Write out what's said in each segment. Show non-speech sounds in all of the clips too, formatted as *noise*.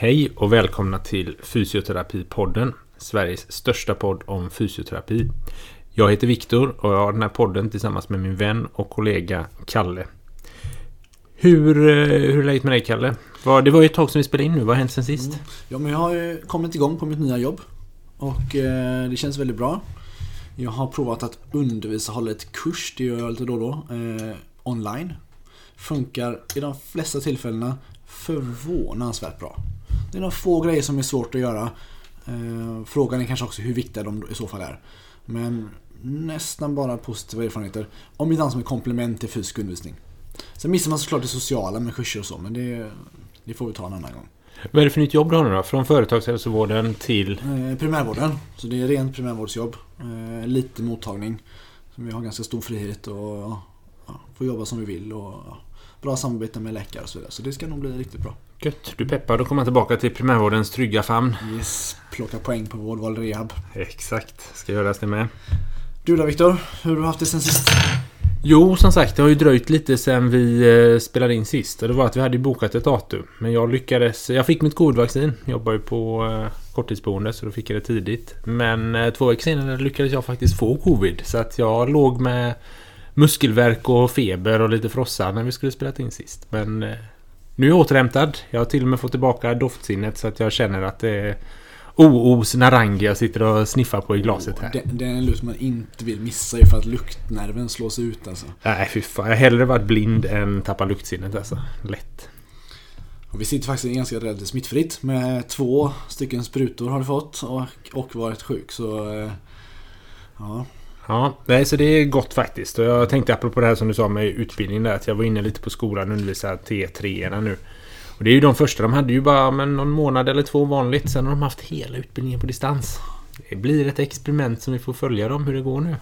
Hej och välkomna till Fysioterapipodden, Sveriges största podd om fysioterapi. Jag heter Viktor och jag har den här podden tillsammans med min vän och kollega Kalle. Hur, eh, hur är läget med dig Kalle? Det var ju ett tag sedan vi spelade in nu, vad har hänt sen sist? Mm. Ja, men jag har ju kommit igång på mitt nya jobb. Och eh, det känns väldigt bra. Jag har provat att undervisa, hålla ett kurs, det gör jag lite då och då, eh, online. Funkar i de flesta tillfällena förvånansvärt bra. Det är några få grejer som är svårt att göra. Eh, frågan är kanske också hur viktiga de i så fall är. Men nästan bara positiva erfarenheter. Om inte annat som ett komplement till fysisk undervisning. Sen missar man såklart det sociala med kurser och så, men det, det får vi ta en annan gång. Vad är det för nytt jobb du har nu då? Från företagshälsovården till... Eh, primärvården. Så det är rent primärvårdsjobb. Eh, lite mottagning. Så vi har ganska stor frihet och ja, får jobba som vi vill. Och, ja, bra samarbete med läkare och så vidare. Så det ska nog bli riktigt bra. Gött, du peppar. Då kommer man tillbaka till primärvårdens trygga famn. Yes, plocka poäng på vårdval rehab. Exakt, ska göras det med. Du då Viktor? Hur har du haft det sen sist? Jo, som sagt, det har ju dröjt lite sen vi eh, spelade in sist. Det var att vi hade bokat ett datum. Men jag lyckades... Jag fick mitt covidvaccin. Jag jobbar ju på eh, korttidsboende så då fick jag det tidigt. Men eh, två veckor senare lyckades jag faktiskt få covid. Så att jag låg med muskelvärk och feber och lite frossa när vi skulle spela in sist. Men nu är jag återhämtad. Jag har till och med fått tillbaka doftsinnet så att jag känner att det är OOs Narangi jag sitter och sniffar på i glaset här. Det, det är en lukt man inte vill missa för att luktnerven slås ut alltså. Nej, fy fan. Jag har hellre varit blind än tappat luktsinnet alltså. Lätt. Och vi sitter faktiskt ganska relativt smittfritt. Med två stycken sprutor har du fått och, och varit sjuk. Så eh, ja, Ja, nej, så det är gott faktiskt. Och jag tänkte apropå det här som du sa med utbildning där. Att jag var inne lite på skolan och undervisade T3 nu. Och det är ju de första. De hade ju bara men, någon månad eller två vanligt. Sen har de haft hela utbildningen på distans. Det blir ett experiment som vi får följa dem hur det går nu.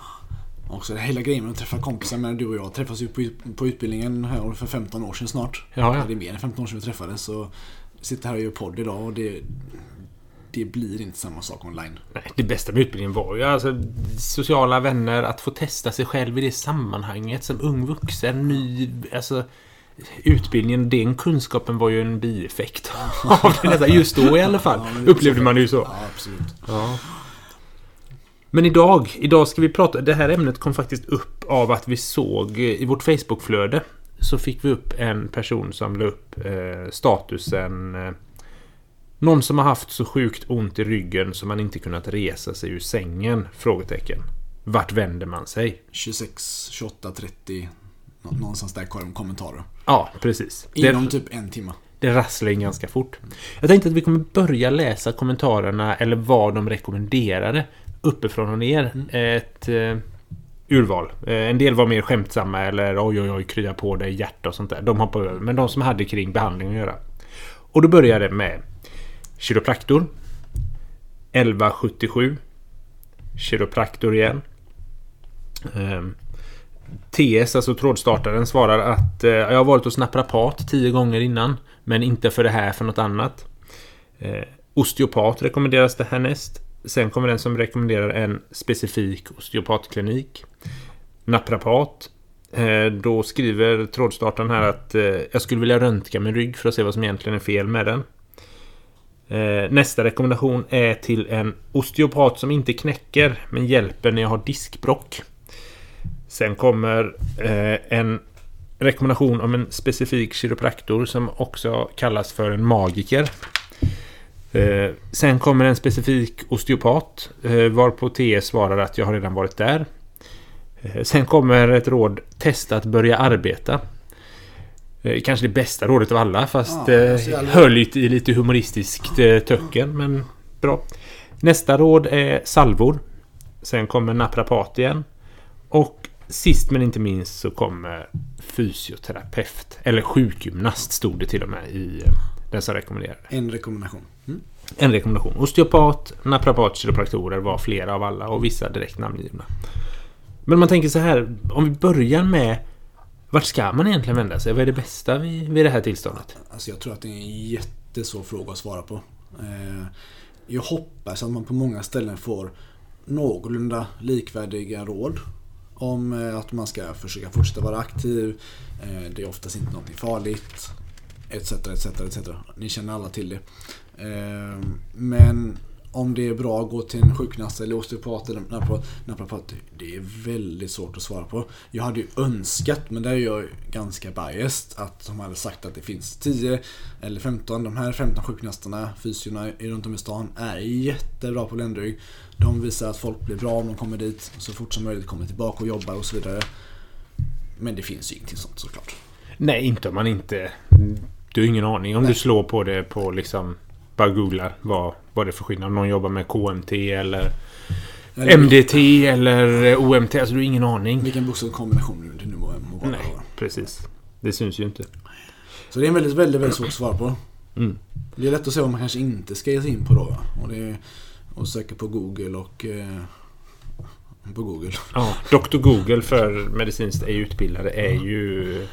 Också det hela grejen med att träffa kompisar. Men du och jag träffas ju på, på utbildningen här för 15 år sedan snart. Ja, ja. Det är mer än 15 år sedan vi träffades. Så sitter här och gör podd idag och det, det blir inte samma sak online. Nej, det bästa med utbildningen var ju alltså sociala vänner, att få testa sig själv i det sammanhanget som ung vuxen, ny, alltså utbildningen, den kunskapen var ju en bieffekt *laughs* av det just då i alla fall. Ja, Upplevde man det ju så. Ja, absolut. Ja. Men idag, idag ska vi prata, det här ämnet kom faktiskt upp av att vi såg eh, i vårt Facebookflöde så fick vi upp en person som la upp eh, statusen eh, Någon som har haft så sjukt ont i ryggen som man inte kunnat resa sig ur sängen? Frågetecken. Vart vänder man sig? 26, 28, 30. nå- Någonstans där kom kommentarer. Ja, precis. Inom Det, typ en timme. det rasslar in ganska fort. Jag tänkte att vi kommer börja läsa kommentarerna eller vad de rekommenderade uppifrån och ner. Ett eh, urval. Eh, en del var mer skämtsamma eller oj oj oj krya på dig hjärta och sånt där. De hoppade över. Men de som hade kring behandling att göra. Och då började det med kiropraktor. 1177. Kiropraktor igen. Ehm, TS, alltså trådstartaren, svarar att eh, jag har varit hos naprapat tio gånger innan. Men inte för det här, för något annat. Ehm, osteopat rekommenderas det härnäst. Sen kommer den som rekommenderar en specifik osteopatklinik. Naprapat. Ehm, då skriver trådstartaren här att eh, jag skulle vilja röntga min rygg för att se vad som egentligen är fel med den. Eh, nästa rekommendation är till en osteopat som inte knäcker men hjälper när jag har diskbrock. Sen kommer eh, en rekommendation om en specifik kiropraktor som också kallas för en magiker. Eh, sen kommer en specifik osteopat varpå TS svarar att jag har redan varit där. Sen kommer ett råd testa att börja arbeta. Eh, kanske det bästa rådet av alla fast Ja, så jävla- höll i i lite humoristiskt eh, töcken men bra. Nästa råd är salvor. Sen kommer naprapat igen. Och sist men inte minst så kommer fysioterapeut. Eller sjukgymnast stod det till och med i eh, den som rekommenderade. En rekommendation. Mm. En rekommendation. Osteopat, naprapat, kiropraktorer var flera av alla och vissa direkt namngivna. Men man tänker så här, om vi börjar med vart ska man egentligen vända sig? Vad är det bästa vid, vid det här tillståndet? Alltså jag tror att det är en jättesvår fråga att svara på. Eh, jag hoppas att man på många ställen får någorlunda likvärdiga råd. Om eh, att man ska försöka fortsätta vara aktiv. Eh, det är oftast inte någonting farligt. etc, etc, etc. Ni känner alla till det. Men om det är bra att gå till en sjukgymnast eller osteopat eller naprapat, det är väldigt svårt att svara på. Jag hade ju önskat, men där är jag ganska biased, att de hade sagt att det finns 10 eller 15. De här 15 sjukgymnasterna, fysiorna runt om i stan, är jättebra på ländrygg. De visar att folk blir bra om de kommer dit, så fort som möjligt kommer tillbaka och jobbar och så vidare. Men det finns ju ingenting sånt såklart. Nej, inte om man inte... Du har ingen aning om Nej. du slår på det på liksom... Bara googlar vad, vad det är för skillnad. Om någon jobbar med KMT eller... MDT eller OMT. Alltså du har ingen aning. Vilken bokstavskombination det nu må vara. Nej, precis. Det syns ju inte. Så det är en väldigt, väldigt, väldigt svårt svar på. Mm. Det är lätt att säga vad man kanske inte ska ge sig in på då. Och det är att söka på Google och... Eh, på Google. Ja, Dr. Google för medicinskt utbildade är ju...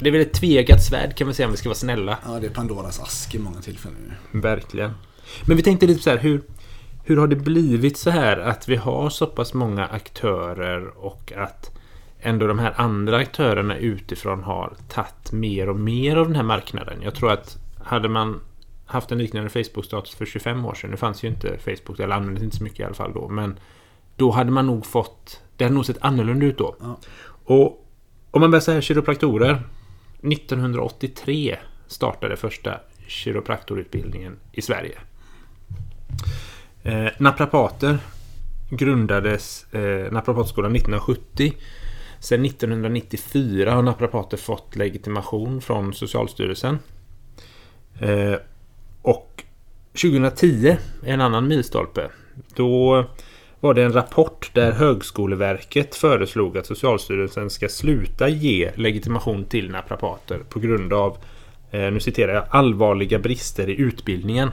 Det är väl ett tvegat svärd kan man säga om vi ska vara snälla. Ja, det är Pandoras ask i många tillfällen. Verkligen. Men vi tänkte lite så här, hur, hur har det blivit så här att vi har så pass många aktörer och att ändå de här andra aktörerna utifrån har tagit mer och mer av den här marknaden. Jag tror att hade man haft en liknande Facebook-status för 25 år sedan, nu fanns ju inte Facebook, eller användes inte så mycket i alla fall då, men då hade man nog fått... Det hade nog sett annorlunda ut då. Ja. Och om man börjar säga kiropraktorer. 1983 startade första kiropraktorutbildningen i Sverige. Eh, naprapater grundades eh, Naprapatskolan 1970. Sedan 1994 har naprapater fått legitimation från Socialstyrelsen. Eh, och 2010 är en annan milstolpe. Då var det en rapport där Högskoleverket föreslog att Socialstyrelsen ska sluta ge legitimation till naprapater på grund av, eh, nu citerar jag, allvarliga brister i utbildningen.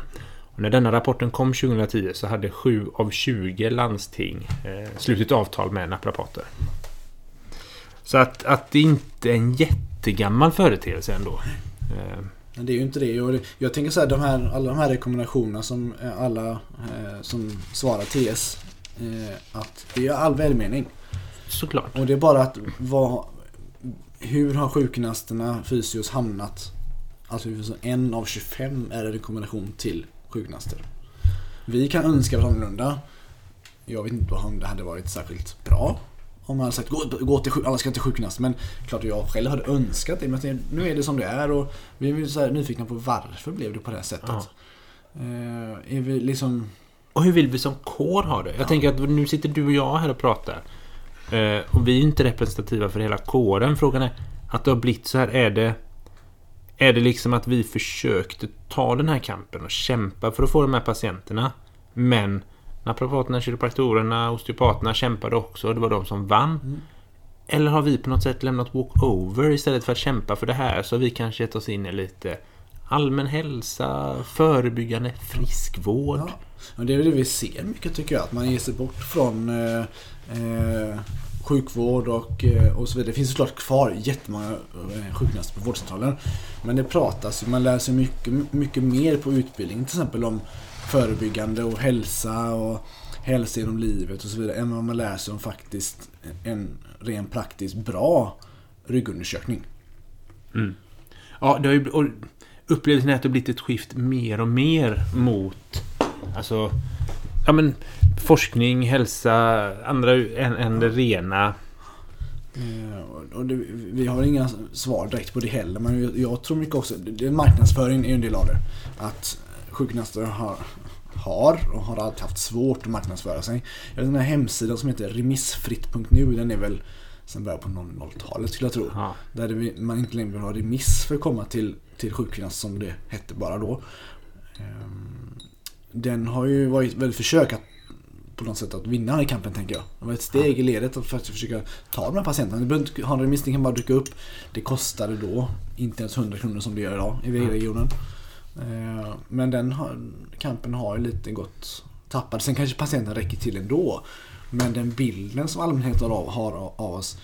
Och när denna rapporten kom 2010 så hade 7 av 20 landsting eh, slutit avtal med naprapater. Så att, att det inte är en jättegammal företeelse ändå. Eh, Men det är ju inte det. Jag, jag tänker så här, de här, alla de här rekommendationerna som alla eh, som svarar TS att det är all välmening. Såklart. Och det är bara att vad, hur har sjukgymnasterna, fysios, hamnat? Alltså en av 25 är en rekommendation till sjukgymnaster. Vi kan önska det annorlunda. Jag vet inte om det hade varit särskilt bra. Om man hade sagt gå, gå till, alla ska till sjukgymnast. Men klart jag själv hade önskat det. Men nu är det som det är och vi är så nyfikna på varför blev det på det här sättet. Ja. Uh, är vi liksom och hur vill vi som kår ha det? Jag ja. tänker att nu sitter du och jag här och pratar. Eh, och vi är inte representativa för hela kåren. Frågan är att det har blivit så här. Är det, är det liksom att vi försökte ta den här kampen och kämpa för att få de här patienterna. Men naprapaterna, kiropraktorerna, osteopaterna kämpade också och det var de som vann. Mm. Eller har vi på något sätt lämnat walkover istället för att kämpa för det här så har vi kanske gett oss in i lite allmän hälsa, förebyggande friskvård. Ja. Men det är det vi ser mycket tycker jag. Att man ger sig bort från eh, eh, sjukvård och, eh, och så vidare. Det finns såklart kvar jättemånga eh, sjukgymnaster på vårdcentralen. Men det pratas ju, man lär sig mycket, mycket mer på utbildningen Till exempel om förebyggande och hälsa och hälsa genom livet och så vidare. Än vad man lär sig om faktiskt en ren praktiskt bra ryggundersökning. Mm. Ja, det har ju, upplevelsen är att det har blivit ett skift mer och mer mot Alltså, ja men forskning, hälsa, andra än, än det rena. Eh, och det, vi har inga svar direkt på det heller. Men jag tror mycket också, det, marknadsföring är en del av det. Att sjukgymnaster har, har och har alltid haft svårt att marknadsföra sig. Den här hemsidan som heter remissfritt.nu den är väl sen början på 00-talet skulle jag tro. Ja. Där det, man inte längre vill ha remiss för att komma till, till sjukgymnast som det hette bara då. Um, den har ju varit väldigt försök att på något sätt att vinna den här kampen tänker jag. Det var ett steg i ledet att faktiskt försöka ta de här patienterna. Du behöver inte ha en remiss, kan bara dyka upp. Det kostade då inte ens 100 kronor som det gör idag i V-regionen. Eh, men den kampen har ju lite gått tappad. Sen kanske patienten räcker till ändå. Men den bilden som allmänheten har av, av oss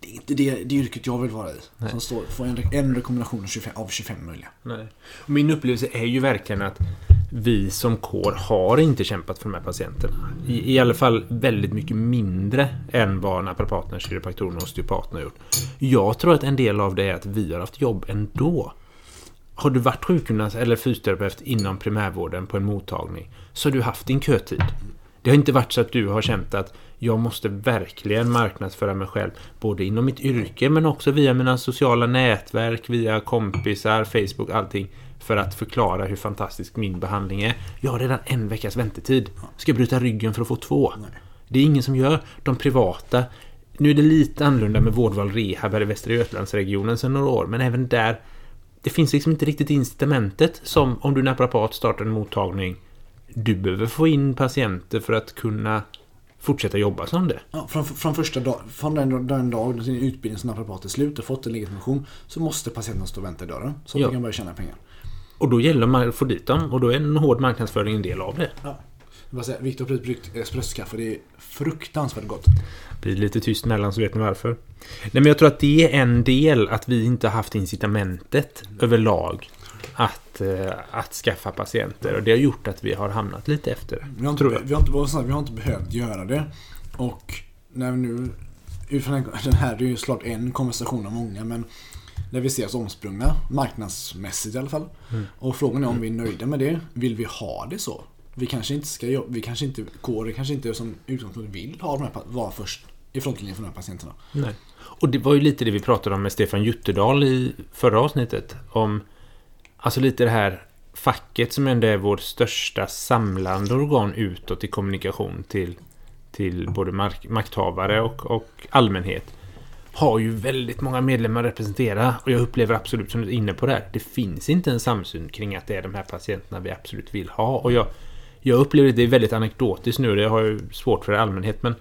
det är inte det, det yrket jag vill vara i. Nej. Som står, får en, en rekommendation av 25, av 25 möjliga. Nej. Min upplevelse är ju verkligen att vi som kår har inte kämpat för de här patienterna. I, i alla fall väldigt mycket mindre än vad naprapaterna, kiropraktorerna och osteopaterna har gjort. Jag tror att en del av det är att vi har haft jobb ändå. har du varit sjukgymnast eller fysioterapeut inom primärvården på en mottagning så har du haft din kötid. Det har inte varit så att du har känt att jag måste verkligen marknadsföra mig själv både inom mitt yrke men också via mina sociala nätverk, via kompisar, Facebook, allting för att förklara hur fantastisk min behandling är. Jag har redan en veckas väntetid. Ska jag bryta ryggen för att få två? Nej. Det är ingen som gör. De privata nu är det lite annorlunda med vårdval rehab här i Västra Götalandsregionen sedan några år, men även där det finns liksom inte riktigt incitamentet som om du naprapat startar en mottagning. Du behöver få in patienter för att kunna fortsätta jobba som det. Ja, från, från första dag, från den, den dag sin utbildning som naprapat är slut och fått en legitimation så måste patienten stå och vänta i dörren så att Ja. de kan börja tjäna pengar. Och då gäller det att få dit dem och då är en hård marknadsföring en del av det. Ja. Viktor har precis bryggt espressokaffe. Det är fruktansvärt gott. Blir lite tyst mellan så vet ni varför. Nej men jag tror att det är en del att vi inte har haft incitamentet överlag att, eh, att skaffa patienter och det har gjort att vi har hamnat lite efter. Vi har inte, Tror jag. vi har inte, vi har inte behövt göra det. Och när vi nu... Utifrån den, den här, det är ju såklart en konversation av många men där vi ser oss omsprungna, marknadsmässigt i alla fall. Mm. Och frågan är om vi är nöjda med det. Vill vi ha det så? Vi kanske inte ska jobba, vi kanske inte, kårer kanske inte som utgångspunkt vill ha de här, vara först i frontlinjen för de här patienterna. Nej. Och det var ju lite det vi pratade om med Stefan Jutterdal i förra avsnittet. Om alltså lite det här facket som ändå är vårt största samlande organ utåt i kommunikation till, till både mark- makthavare och, och allmänhet. Har ju väldigt många medlemmar att representera och jag upplever absolut som du är inne på det här. Det finns inte en samsyn kring att det är de här patienterna vi absolut vill ha. Och jag, jag upplever det är väldigt anekdotiskt nu, det har jag ju svårt för i allmänhet, men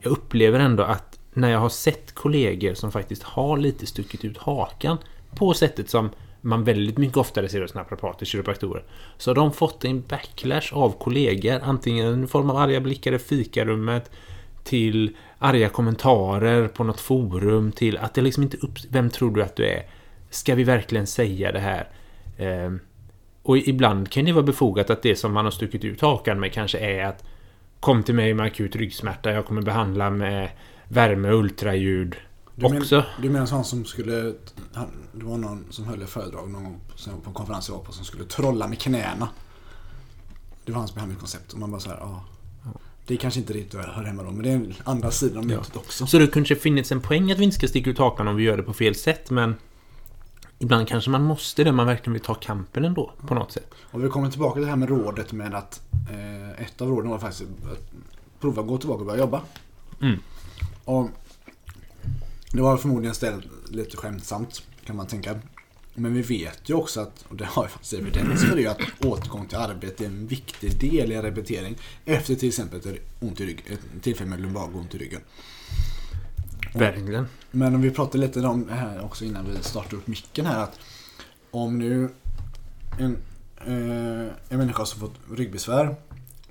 jag upplever ändå att när jag har sett kollegor som faktiskt har lite stuckit ut hakan på sättet som man väldigt mycket oftare ser hos naprapater, kiropraktorer, så har de fått en backlash av kollegor, antingen i form av arga blickar i fikarummet, till arga kommentarer på något forum, till att det liksom inte upp... Vem tror du att du är? Ska vi verkligen säga det här? Ehm, och ibland kan det vara befogat att det som man har stuckit ut hakan med kanske är att Kom till mig med akut ryggsmärta, jag kommer behandla med värme och ultraljud Du men- också. Du menar han som skulle... Han, det var någon som höll ett föredrag någon gång på, på en konferens jag var på som skulle trolla med knäna. Det var hans behandlingskoncept. Och man bara så här, ja. Det är kanske inte riktigt hör hemma då, men det är andra sidan av Ja. myntet också. Så det kanske finns en poäng att vi inte ska sticka ut hakan om vi gör det på fel sätt, men Ibland kanske man måste det, man verkligen vill ta kampen ändå, på något sätt. Och vi kommer tillbaka till det här med rådet med att eh, ett av råden var faktiskt att prova att gå tillbaka och börja jobba. Mm. Och det var förmodligen ställt lite skämtsamt kan man tänka. Men vi vet ju också att, och det har ju faktiskt evidens för det, att återgång till arbete är en viktig del i rehabilitering efter till exempel ett ont i rygg, ett tillfälle med lumbago ont i ryggen. Verkligen. Men om vi pratar lite om det här också innan vi startar upp micken här att om nu en, eh, en människa som fått ryggbesvär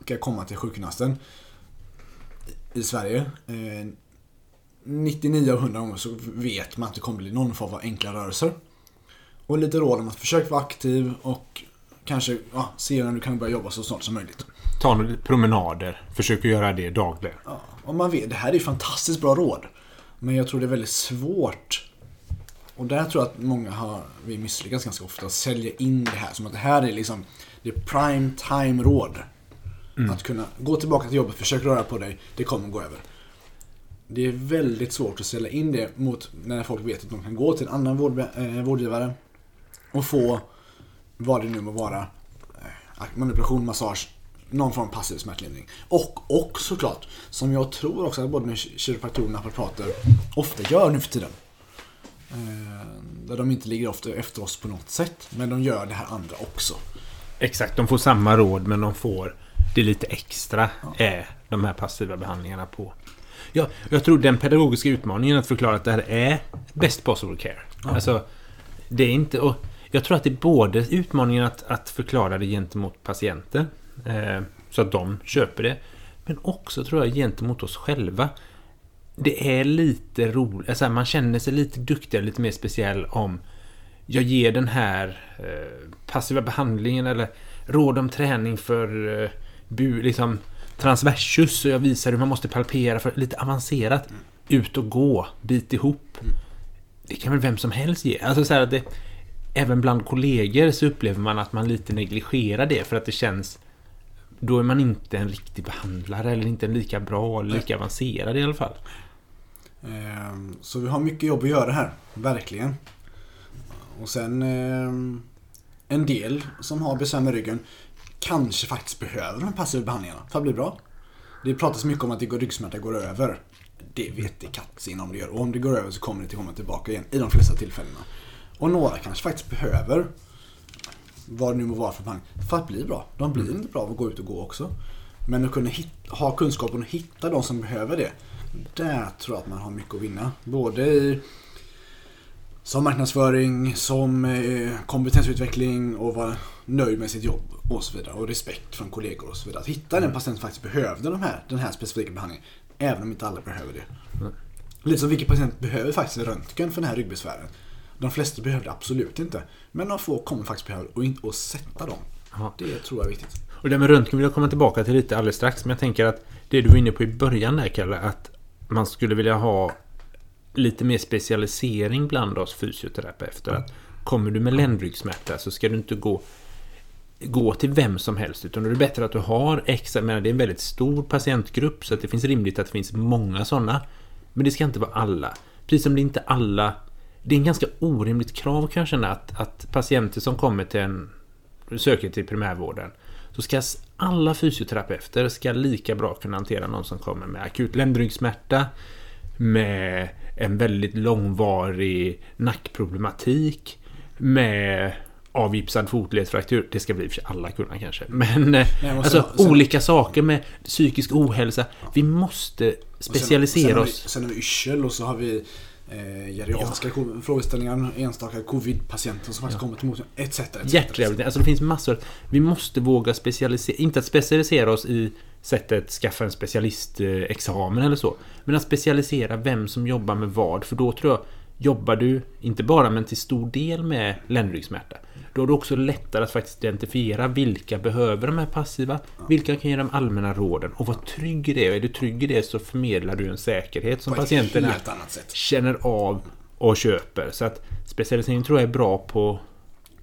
ska komma till sjukgymnasten i Sverige eh, 99 av 100 gånger så vet man att det kommer bli någon form av enkla rörelser. Och lite råd om att försöka vara aktiv och kanske ja, se när du kan börja jobba så snart som möjligt. Ta några promenader. Försök att göra det dagligen. Ja, om man vet, det här är fantastiskt bra råd. Men jag tror det är väldigt svårt. Och där tror jag att många har, vi misslyckats ganska ofta, att sälja in det här som att det här är liksom det är prime time råd. Att kunna gå tillbaka till jobbet, försök röra på dig, det kommer gå över. Det är väldigt svårt att sälja in det mot när folk vet att de kan gå till en annan vård, eh, vårdgivare och få vad det nu må vara, eh, manipulation, massage, någon form av passiv smärtlindring. Och, och såklart, som jag tror också att både kiropraktorer och naprapater ofta gör nu för tiden. Eh, där de inte ligger ofta efter oss på något sätt, men de gör det här andra också. Exakt, de får samma råd men de får det lite extra är de här passiva behandlingarna på. Ja, jag tror den pedagogiska utmaningen att förklara att det här är best possible care. Alltså, det är inte... Och jag tror att det är både utmaningen att, att förklara det gentemot patienter eh, så att de köper det. Men också tror jag gentemot oss själva. Det är lite roligt, alltså man känner sig lite duktigare, lite mer speciell om jag ger den här eh, passiva behandlingen eller råd om träning för eh, bu, liksom, transversus och jag visar hur man måste palpera för lite avancerat. Ut och gå, bit ihop. Det kan väl vem som helst ge. Alltså så att det, även bland kollegor så upplever man att man lite negligerar det för att det känns då är man inte en riktig behandlare eller inte en lika bra eller lika avancerad i alla fall. Ehm, Så vi har mycket jobb att göra här, verkligen. Och sen ehm, en del som har besvär med ryggen kanske faktiskt behöver de passiva behandlingarna för att bli bra. Det pratas mycket om att det går ryggsmärta går över. Det vet det kattsin om det gör. Och om det går över så kommer det till komma tillbaka igen i de flesta tillfällena. Och några kanske faktiskt behöver vad det nu må vara för behandling för att bli bra. De blir inte bra av att gå ut och gå också. Men att kunna hitta, ha kunskapen och hitta de som behöver det. Där tror jag att man har mycket att vinna. Både i som marknadsföring, som eh, kompetensutveckling och vara nöjd med sitt jobb och så vidare. Och respekt från kollegor och så vidare. Att hitta den patient som faktiskt behövde de här, den här specifika behandlingen. Även om inte alla behöver det. Lite som vilken patient behöver faktiskt röntgen för den här ryggbesvären. De flesta behöver det absolut inte. Men de få kommer faktiskt behöva det och inte och sätta dem. Ja. Det tror jag är viktigt. Och det med röntgen vill jag komma tillbaka till lite alldeles strax. Men jag tänker att det du var inne på i början där Kalle, att man skulle vilja ha lite mer specialisering bland oss fysioterapeuter. Att kommer du med ländryggsmärta så ska du inte gå gå till vem som helst utan då är det bättre att du har extra, menar, det är en väldigt stor patientgrupp så att det finns rimligt att det finns många sådana. Men det ska inte vara alla. Precis som det inte alla det är en ganska orimligt krav kan jag känna att, att patienter som kommer till en söker till primärvården så ska alla fysioterapeuter ska lika bra kunna hantera någon som kommer med akut ländryggsmärta med en väldigt långvarig nackproblematik med avgipsad fotledsfraktur. Det ska bli för alla kunna kanske. Men eh, Nej, och alltså sen- sen- olika saker med psykisk ohälsa. Vi måste Och sen- specialisera sen, har vi, oss. Sen har vi yrsel och så har vi eh, geriatriska ko- frågeställningar, enstaka covid-patienter som faktiskt kommer till mottagningen, etc. etc. Hjärtrehabilitering. Alltså det finns massor. Vi måste våga specialisera. Inte att specialisera oss i sättet skaffa en specialistexamen eller så. Men att specialisera vem som jobbar med vad. För då tror jag jobbar du, inte bara men till stor del med ländryggsmärta. Då är det också lättare att faktiskt identifiera vilka behöver de här passiva, vilka kan ge de allmänna råden och vara trygg i det. Och är du trygg i det så förmedlar du en säkerhet som patienterna sätt. känner av och köper. Så att specialisering tror jag är bra på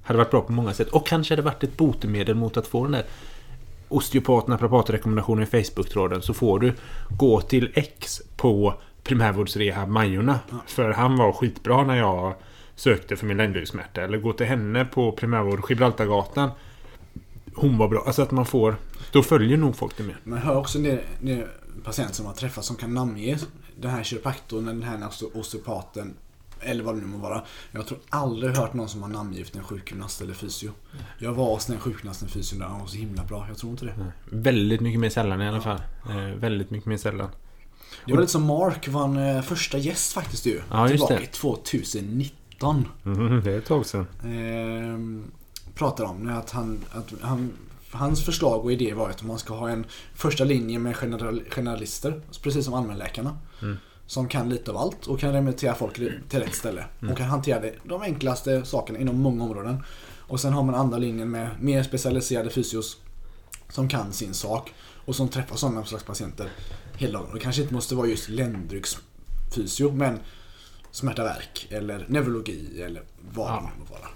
hade varit bra på många sätt. Och kanske hade varit ett botemedel mot att få den där osteopat naprapatrekommendationen i Facebook-tråden så får du gå till X på primärvårdsrehab Majorna. För han var skitbra när jag sökte för min ländryggsmärta. Eller gå till henne på primärvård Gibraltargatan. Hon var bra. Alltså att man får... Då följer nog folk det mer. Man hör också en del, en del patienter som har träffat som kan namnge den här kiropraktorn, den här oste- osteopaten eller vad det nu må vara. Jag tror aldrig hört någon som har namngivit en sjukgymnast eller fysio. Jag var hos den sjukgymnasten fysio där, han var så himla bra. Jag tror inte det. Väldigt mycket mer sällan i alla fall. Eh, väldigt mycket mer sällan. Det var lite som Mark var en eh, första gäst faktiskt ju. Ja, just Tillbaka det. i 2019. Mm, det är ett tag sedan. Ehm, pratar om att han, att han Hans förslag och idé var att man ska ha en första linje med general, generalister, precis som allmänläkarna. Mm. Som kan lite av allt och kan remittera folk till rätt ställe. Mm. Och kan hantera de enklaste sakerna inom många områden. Och sen har man andra linjen med mer specialiserade fysios som kan sin sak och som träffar sådana slags patienter hela dagen. Det kanske inte måste vara just ländryggsfysio men smärta värk eller neurologi eller vad Ja. det nu vara.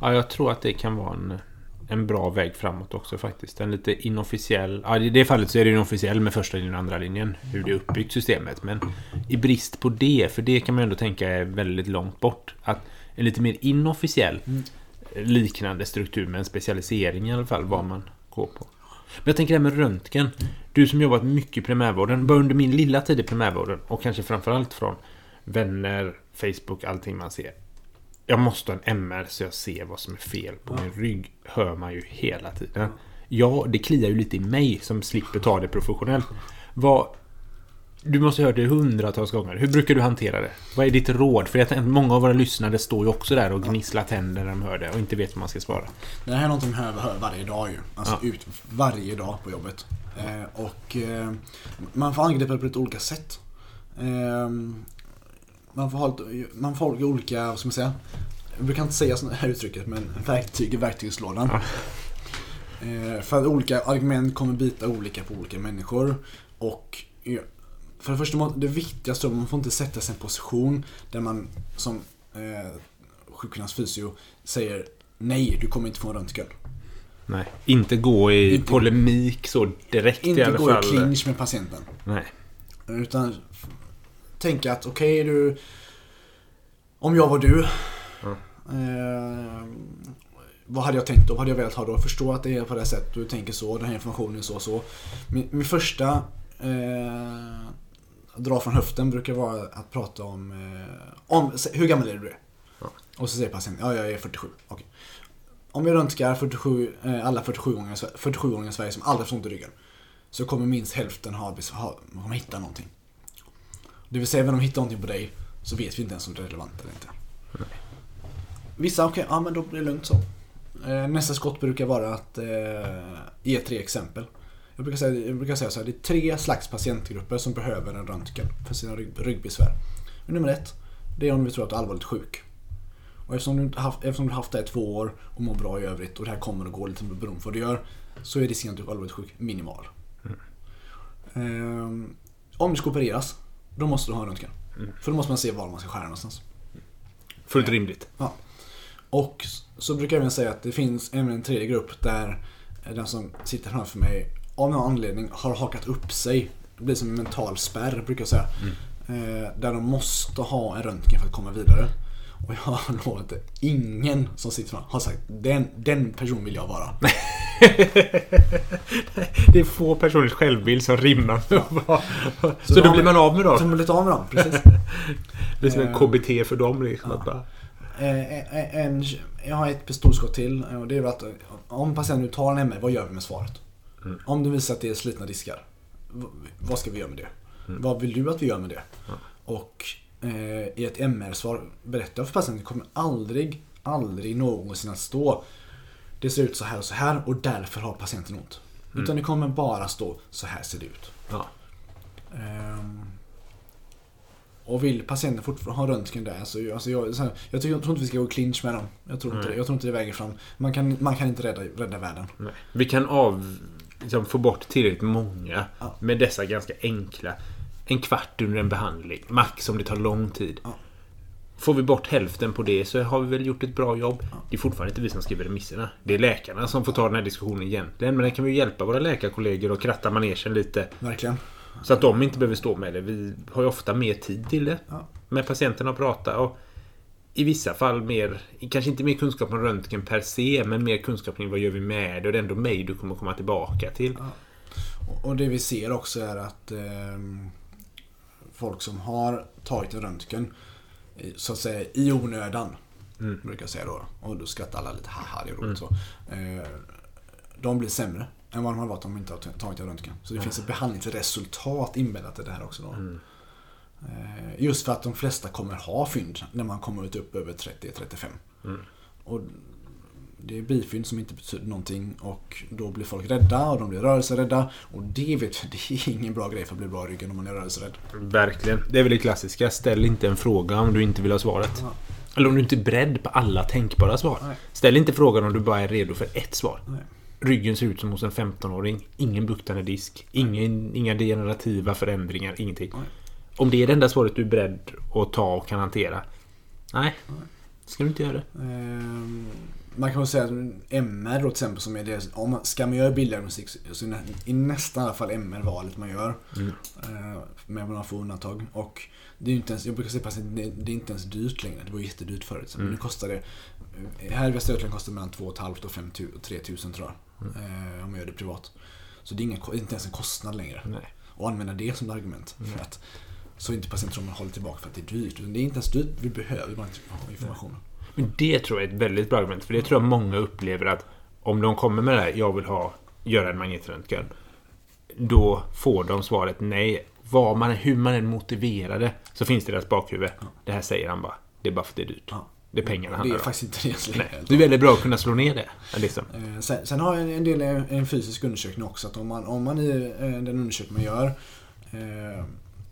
Ja, jag tror att det kan vara en, en bra väg framåt också faktiskt. En lite inofficiell... Ja, i det fallet så är det inofficiell med första linjen och andra linjen. Hur det är uppbyggt systemet. Men i brist på det, för det kan man ändå tänka är väldigt långt bort. Att en lite mer inofficiell liknande struktur med en specialisering i alla fall vad man går på. Men jag tänker det här med röntgen. Du som jobbat mycket i primärvården. Bara under min lilla tid i primärvården och kanske framförallt från vänner, Facebook, allting man ser. Jag måste ha en MR så jag ser vad som är fel på min rygg. Hör man ju hela tiden. Ja, det kliar ju lite i mig som slipper ta det professionellt. Vad... Du måste ha hört det hundratals gånger. Hur brukar du hantera det? Vad är ditt råd? För jag tänker, att många av våra lyssnare står ju också där och gnisslar tänder när de hör det och inte vet vad man ska svara. Det här är någonting man hör, varje dag ju. Alltså Ja. ut varje dag på jobbet. Eh, och eh, man får angripa det på lite olika sätt. Eh, man får ha lite, man får olika, vad ska man säga? Jag brukar inte säga sådana här uttrycket men verktyg i verktygslådan. Ja. Eh, för att olika argument kommer bita olika på olika människor. Och för det första, det viktigaste är att man får inte sätta sig i en position där man som eh, sjukgymnast fysio säger nej, du kommer inte få en röntgen. Nej. Inte gå i Inte- polemik så direkt i Inte alla gå i fall. clinch med patienten. Nej. Utan tänka att okej du... Om jag var du. Ja. Eh, vad hade jag tänkt då? Vad hade jag velat ha då? Förstå att det är på det sättet. Du tänker så. Den här informationen är så och så. Min, min första eh, dra från höften brukar vara att prata om, eh, om hur gammal är du? Ja. Och så säger patienten, ja jag är 47. Okej. Om vi röntgar 47, eh, alla 47-åringar i Sve- 47-åringar i Sverige som aldrig haft ont i ryggen. Så kommer minst hälften ha, ha kommer hitta någonting. Det vill säga, även om de hittar någonting på dig så vet vi inte ens om det är relevant eller inte. Vissa, okej, ja men då blir det lugnt så. Eh, nästa skott brukar vara att eh, ge tre exempel. Jag brukar, säga, jag brukar säga så här, det är tre slags patientgrupper som behöver en röntgen för sina rygg, ryggbesvär. Men nummer ett, det är om vi tror att du är allvarligt sjuk. Och eftersom du, haft, eftersom du haft det i två år och mår bra i övrigt och det här kommer att gå lite beroende på vad du gör så är risken att du är allvarligt sjuk minimal. Ehm, om du ska opereras, då måste du ha en röntgen. För då måste man se var man ska skära någonstans. Fullt rimligt. Ja. Och så brukar jag även säga att det finns även en tredje grupp där den som sitter framför mig av någon anledning har hakat upp sig. Det blir som en mental spärr brukar jag säga. Eh, där de måste ha en röntgen för att komma vidare. Och jag har *laughs* lovat att ingen som sitter framför har sagt den, den person vill jag vara. *laughs* Det är få personers självbild som rimmar med att vara- Så, då då blir man av med Så dem. man blir av med dem, precis. *laughs* Det är som en Eh, KBT för dem liksom. Att bara, Eh, en, jag har ett pistolskott till eh, och det är att eh, om patienten nu tar en MR, vad gör vi med svaret? Mm. Om det visar att det är slitna diskar, vad ska vi göra med det? Mm. Vad vill du att vi gör med det? Och eh, i ett MR-svar berättar jag för patienten att det kommer aldrig, aldrig någonsin att stå det ser ut så här och så här och därför har patienten ont. Mm. Utan det kommer bara stå så här ser det ut. ja. Ehm, och vill patienten fortfarande ha röntgen där så alltså jag, så här, jag, tycker, jag tror inte vi ska gå i clinch med dem. Jag tror inte, Nej. det, jag tror inte det väger fram. Man kan, man kan inte rädda, rädda världen. Nej. Vi kan av, liksom, få bort tillräckligt många Ja. med dessa ganska enkla. En kvart under en behandling. Max om det tar lång tid. Ja. Får vi bort hälften på det så har vi väl gjort ett bra jobb. Det är fortfarande inte vi som skriver remisserna. Det är läkarna som får ta den här diskussionen egentligen. Men den kan vi hjälpa våra läkarkollegor och kratta manegen lite. Verkligen. Så att de inte behöver stå med det. Vi har ju ofta mer tid till det. Ja. Med patienten att prata. Och I vissa fall mer, kanske inte mer kunskap om röntgen per se, men mer kunskap kring vad gör vi med det. Och det är ändå mig du kommer komma tillbaka till. Och, och det vi ser också är att ehm, folk som har tagit en röntgen i- så att säga i onödan. Mm. Brukar jag säga då. Och då skrattar alla lite, haha det är roligt så. Eh, de blir sämre än vad de har varit om de inte har tagit en röntgen. Så det finns ett behandlingsresultat inbäddat i det här också då. Mm. Eh, Just för att de flesta kommer ha fynd när man kommer ut upp över 30-35. Mm. Och det är bifynd som inte betyder någonting och då blir folk rädda och de blir rörelserädda. Och det vet vi, *laughs* det är ingen bra grej för att bli bra i ryggen om man är rörelserädd. Verkligen. Det är väl det klassiska. Ställ inte en fråga om du inte vill ha svaret. Ja. Eller om du inte är beredd på alla tänkbara svar. Nej. Ställ inte frågan om du bara är redo för ett svar. Nej. Ryggen ser ut som hos en 15-åring. Ingen buktande disk. Ingen, inga degenerativa förändringar. Ingenting. Nej. Om det är det enda svaret du är beredd att ta och kan hantera. Nej. Ska du inte göra det. Ehm, Man kan väl säga att MR då till exempel som är det, om man, ska man göra bilddiagnostik så så är i nästan alla fall MR valet man gör. Mm. Eh, Med några få undantag. Och det är inte ens, jag brukar säga att det det är inte ens dyrt längre. Det var jättedyrt förut. Mm. Nu kostar det, här i Västra Götaland kostar det mellan 2 500 och 5 000 och 3 000 tror jag. Mm. Eh, Om man gör det privat. Så det är inga, inte ens en kostnad längre. Nej. Och använda det som ett argument. Mm. För att, så inte patienten tror man håller tillbaka för att det är dyrt. Det är inte ens dyrt, vi behöver bara inte ha informationen. Men det tror jag är ett väldigt bra argument. För det tror jag många upplever att om de kommer med det här, jag vill ha, göra en magnetröntgen. Då får de svaret nej. Vad man, hur man än motiverar det så finns det i deras bakhuvud. Det här säger han bara. Det är bara för att det är dyrt. Ja. Det är pengarna Det handlar är om. faktiskt inte det. Nej. Det är väldigt bra att kunna slå ner det. Liksom. Eh, Sen, sen har jag en del en, en fysisk undersökning också. Att om man, om man i eh, den undersökning man gör. Eh,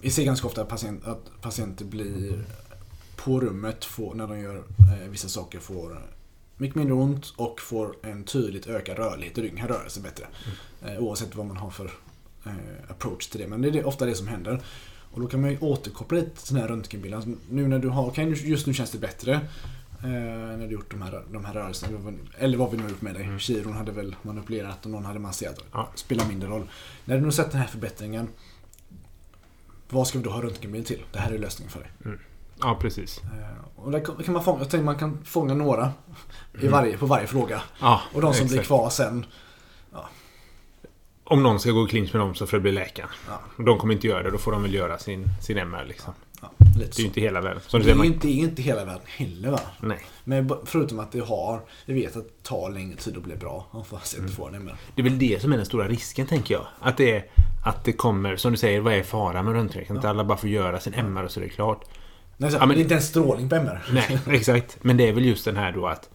vi ser ganska ofta att, patient, att patienter blir på rummet får, när de gör eh, vissa saker får mycket mindre ont och får en tydligt ökad rörlighet i ryggen. Kan röra sig bättre. Eh, oavsett vad man har för eh, approach till det. Men det är det, ofta det som händer. Och då kan man ju återkoppla lite till den här röntgenbilden. Alltså, nu när du har, nu- just nu känns det bättre. Eh, när du gjort de här, de här rörelserna. Eller vad vi nu har gjort med dig. Kiron hade väl manipulerat och någon hade masserat. Ja. Spelar mindre roll. När du nu sett den här förbättringen. Vad ska vi då ha röntgenbild till? Det här är lösningen för dig. Ja, precis. Eh, och där kan man fånga, jag tänker man kan fånga några i varje, på varje fråga. Ja, Och de som blir exakt. kvar sen. Om någon ska gå i clinch med dem så får det bli läkaren. Ja, De kommer inte göra det, då får de väl göra sin, sin MR liksom. ja, Det är så. ju inte hela världen. Som Det är ju inte, det inte hela världen heller va? nej. Men förutom att det har, vi vet att det tar längre tid att bli bra. Fast Mm. inte får den med. Det är väl det som är den stora risken, tänker jag. Att det, är, att det kommer, som du säger, vad är faran med röntgen? Kan inte alla bara få göra sin MR och så är det klart? Nej, så, Ja, men- Det är inte en strålning på MR. Nej, *laughs* exakt. Men det är väl just den här då att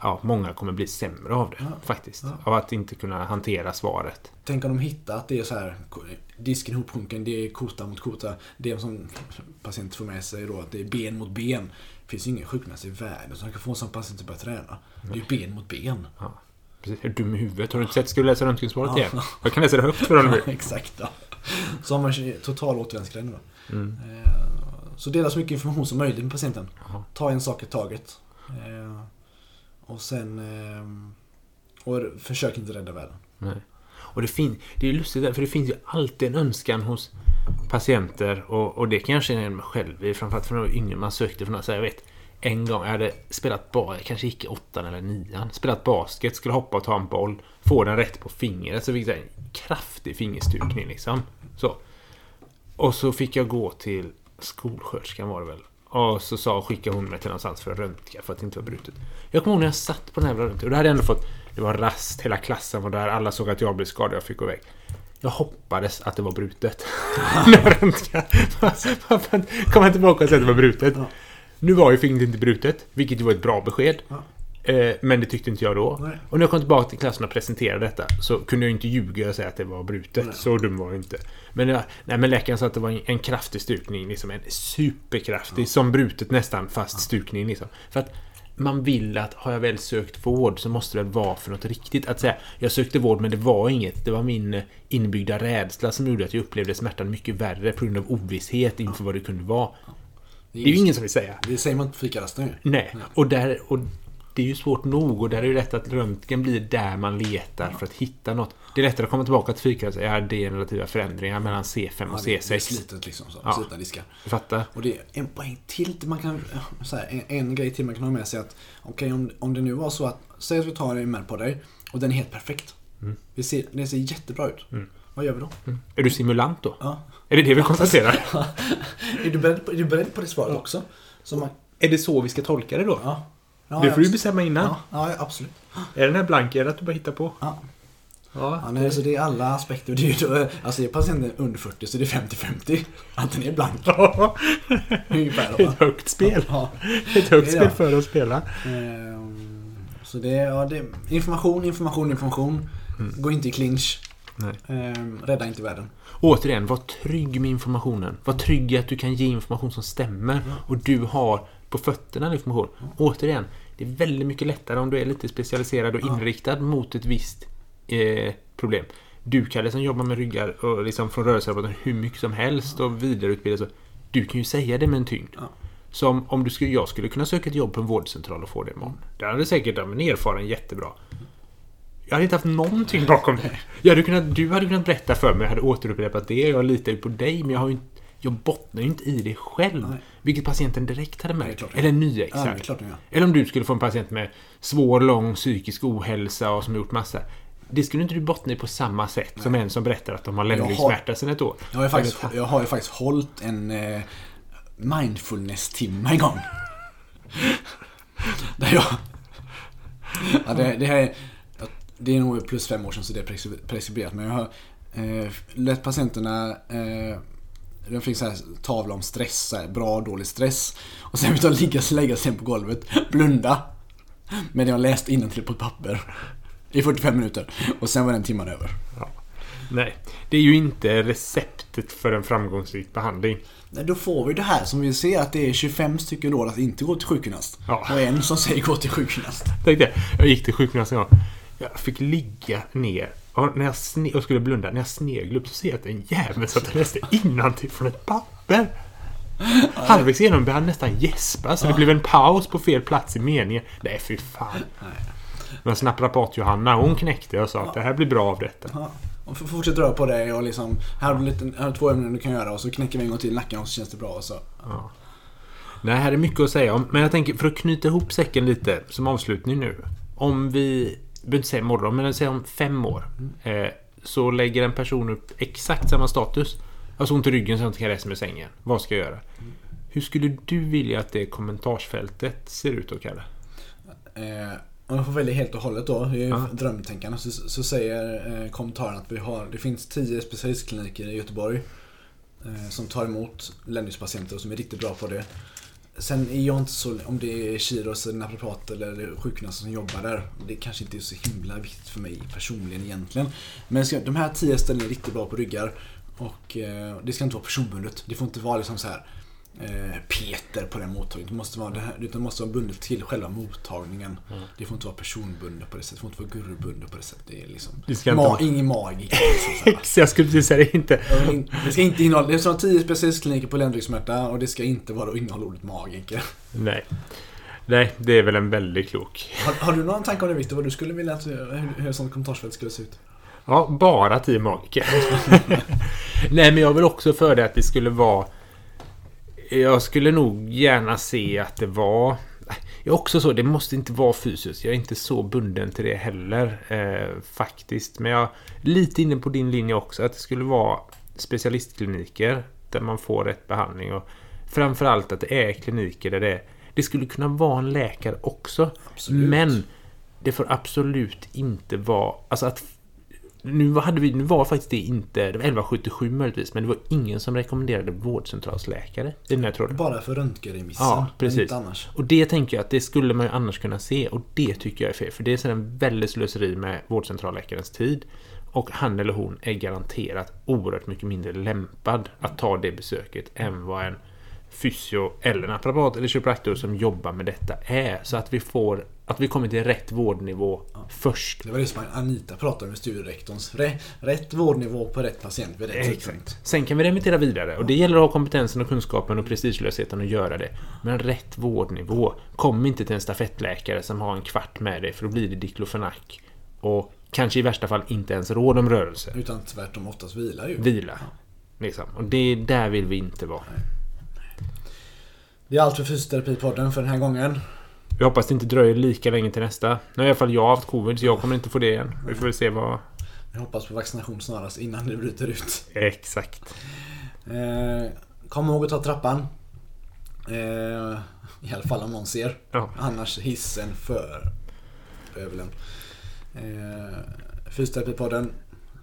ja, många kommer bli sämre av det, Ja. faktiskt. Ja. Av att inte kunna hantera svaret. Tänk om de hittar att det är så här disken ihopsjunken, det är kota mot kota. Det som patienten får med sig då att det är ben mot ben. Det finns ju ingen sjukgymnast i världen som kan få en sån patient att börja träna. Det är ju ben mot ben. Ja. Precis. Är du dum i huvudet? Har du inte sett? Ska du läsa röntgensvaret Ja. igen? Jag kan läsa det högt för *laughs* Ja, nu. exakt. Ja. Så har man total återvändsgränd då. Mm. Eh, Så dela så mycket information som möjligt med patienten. Jaha. Ta en sak i taget. Eh, Och sen... eh, Och försök inte rädda världen. Nej. Och det, fin- det är lustigt, där, för det finns ju alltid en önskan hos patienter och, och det kan jag känna igen mig själv i. Framförallt jag var yngre man sökte något. Så jag vet, en gång jag hade spelat bas, jag kanske gick i åttan eller nian. Spelat basket, skulle hoppa och ta en boll. Få den rätt på fingret. Så fick jag en kraftig fingerstukning liksom. Så. Och så fick jag gå till skolsköterskan var det väl. Och så sa, skickade hon mig till någonstans för att röntga för att det inte var brutet. Jag kommer ihåg när jag satt på den här jävla röntgen. Och då hade jag ändå fått... Det var rast, hela klassen var där. Alla såg att jag blev skadad. Jag fick gå iväg. Jag hoppades att det var brutet. *laughs* när jag röntgade. *laughs* Kom jag tillbaka och sa att det var brutet? Ja. Nu var ju fingret inte brutet, vilket ju var ett bra besked. Ja. Eh, Men det tyckte inte jag då. Nej. Och när jag kom tillbaka till klassen och presenterade detta så kunde jag inte ljuga och säga att det var brutet. Nej. Så dum var jag inte. Men, jag, nej, men läkaren sa att det var en, en kraftig stukning. Liksom en superkraftig. Som brutet nästan, fast stukning. Liksom. För att man vill att har jag väl sökt vård så måste det väl vara för något riktigt. Att säga jag sökte vård men det var inget. Det var min eh, inbyggda rädsla som gjorde att jag upplevde smärtan mycket värre på grund av ovisshet inför vad det kunde vara. Det är ju ingen som vill säga. Det säger man inte på fikarasten ju. Nej, och, där, och det är ju svårt nog och där är det ju lätt att röntgen blir där man letar för att hitta något. Det är lättare att komma tillbaka till fika och säga att jag har degenerativa förändringar mellan C5 Ja, och det, det är C6. slitet liksom. Så, Ja. Slitna diskar. Du fattar? Och det är en poäng till. Man kan, så här, en, en grej till man kan ha med sig att okej om, om det nu var så att säg att vi tar en MR på dig och den är helt perfekt. Mm. Vi ser, den ser jättebra ut. Vad gör vi då? Är du simulant då? Ja. Är det det vi konstaterar? *laughs* är, du beredd på, är du beredd på det svaret också? Så man, Är det så vi ska tolka det då? ja. Ja, det får du ja, bestämma innan. ja, ja, absolut. Är den här blank eller att du bara hittar på? Ja. Ja. Ja, nej, så det är alla aspekter. Det är ju då, alltså är patienten under 40 så det är 50-50. Att den är blank. *laughs* Ungefär då, va? Ett högt spel. Ja. Ett högt Det är spel det. för att spela. Ehm, Så det är, ja, det är information, information, information. Mm. Gå inte i clinch. Nej. Ehm, rädda inte världen. Återigen, var trygg med informationen. Var trygg i att du kan ge information som stämmer. Och du har på fötterna information. Återigen, det är väldigt mycket lättare om du är lite specialiserad och Ja. inriktad mot ett visst eh, problem. Du Kalle som jobbar med ryggar och liksom från rörelseroboten hur mycket som helst och vidareutbildad så. Du kan ju säga det med en tyngd. Ja. Som om du skulle, jag skulle kunna söka ett jobb på en vårdcentral och få det imorgon. Där hade säkert en erfaren jättebra. Jag hade inte haft någonting bakom det. Jag hade kunnat, du hade kunnat berätta för mig, jag hade återupprepat det. Jag litar ju på dig, men jag har ju inte, jag bottnar ju inte i det själv. Nej. Vilket patienten direkt hade märkt. klart. Eller Ja, det är exakt. gör. Eller om du skulle få en patient med svår, lång psykisk ohälsa och som har gjort massa. Det skulle inte du bottna i på samma sätt som en som berättar att de har ländryggsmärta sedan ett år. Jag har ju faktiskt, jag har faktiskt hållit en eh, mindfulness-timme en gång. *laughs* Där jag... Ja, det, det här är... Det är nog plus fem år sedan så det är preskri- preskriberat. Men jag har eh, lett patienterna... Eh, de fick så här tavla om stress, så här, bra och dålig stress. Och sen fick de ligga och lägga sig på golvet, blunda. Men jag läste innantill på ett papper. I 45 minuter. Och sen var den timmen över. Nej, det är ju inte receptet för en framgångsrik behandling. Nej, då får vi det här som vi ser att det är 25 stycken råd att inte gå till sjukgymnast. Ja. Och en som säger gå till sjukgymnast. Tänk det. Jag gick till sjukgymnast en gång. Jag fick ligga ner. Och när jag, sne- och skulle blunda, när jag sneglade upp så ser jag att en jävel satt och läste innantill från ett papper. Halvvägs igenom började han nästan gäspa så det blev en paus på fel plats i meningen. Nej, fy fan. Men naprapat-Johanna, hon knäckte och sa att det här blir bra av detta. Ja. Och f- fortsätt röra på dig och liksom, här har du lite, här har du två ämnen du kan göra och så knäcker vi en gång till nacken och så känns det bra och så. Ja. Nej, här är mycket att säga om. Men jag tänker för att knyta ihop säcken lite som avslutning nu. Om vi, jag behöver inte säga imorgon, men säg om fem år. Eh, så lägger en person upp exakt samma status. Alltså ont i ryggen så jag inte kan resa mig ur sängen. Vad ska jag göra? Hur skulle du vilja att det kommentarsfältet ser ut då, Kalle? Eh, om jag får välja helt och hållet då, det är ju Ja. drömtänkande, så, så säger eh, kommentaren att vi har, det finns 10 specialistkliniker i Göteborg eh, som tar emot ländningspatienter och som är riktigt bra på det. Sen är jag inte så, om det är kiros, eller naprapat eller sjukgymnaster som jobbar där, det kanske inte är så himla viktigt för mig personligen egentligen. Men ska, de här 10 ställena är riktigt bra på ryggar och eh, det ska inte vara personbundet. Det får inte vara liksom så här Peter på den mottagningen. Det måste vara, det här, det måste vara bundet till själva mottagningen. Det får inte vara personbundet på det sättet. Det får inte vara gurubundet på det sättet. Det är liksom... Det ska inte ma- vara- Ingen magiker. Liksom, *laughs* jag skulle precis säga det inte. Det ska inte innehålla... Det vara 10 specialistkliniker på ländryggsmärta och det ska inte vara innehålla ordet magiker. Nej. Nej, det är väl en väldigt klok. Har, har du någon tanke om det Victor? Vad du skulle vilja att hur, hur ett sånt kommentarsfält skulle se ut? Ja, bara tio magiker. *laughs* Nej, men jag vill också för det att det skulle vara... Jag skulle nog gärna se att det var... Jag är också så, det måste inte vara fysiskt. Jag är inte så bunden till det heller, eh, faktiskt. Men jag är lite inne på din linje också, att det skulle vara specialistkliniker där man får rätt behandling. Och framförallt att det är kliniker där det är... Det skulle kunna vara en läkare också. Absolut. Men det får absolut inte vara... Alltså att nu, hade vi, nu var faktiskt det inte... Det var 1177 möjligtvis, men det var ingen som rekommenderade vårdcentralsläkare i den här tråden. Bara för röntgenremissen. Ja, precis. inte annars. Och det tänker jag att det skulle man ju annars kunna se och det tycker jag är fel. För det är sedan en väldigt slöseri med vårdcentralläkarens tid. Och han eller hon är garanterat oerhört mycket mindre lämpad att ta det besöket än vad en fysio eller naprapat eller kiropraktor som jobbar med detta är. Så att vi får att vi kommer till rätt vårdnivå först. Det var det som Anita pratade med studierektorns. Rätt, rätt vårdnivå på rätt patient vid rätt tidpunkt. Sen kan vi remittera vidare och det gäller att ha kompetensen och kunskapen och prestigelösheten att göra det. Men rätt vårdnivå. Kom inte till en stafettläkare som har en kvart med dig för då blir det diklofenac. Och kanske i värsta fall inte ens råd om rörelse. Utan tvärtom oftast vilar ju. Vila. Liksom. Och det, där vill vi inte vara. Det är allt för Fysioterapipodden för den här gången. Jag hoppas det inte dröjer lika länge till nästa. Nu har i alla fall jag haft covid så jag kommer inte få det igen. Vi får väl se vad... Jag hoppas på vaccination snarast innan det bryter ut. Exakt. Eh, kom ihåg att ta trappan. Eh, I alla fall om någon ser. Ja. Annars hissen för övelen. Eh, Fysioterapipodden.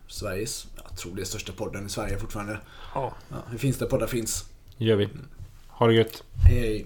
Sveriges, jag tror det är största podden i Sverige fortfarande. Ja, Ja, hur finns det poddar finns? gör vi. Ha det gött. Hej.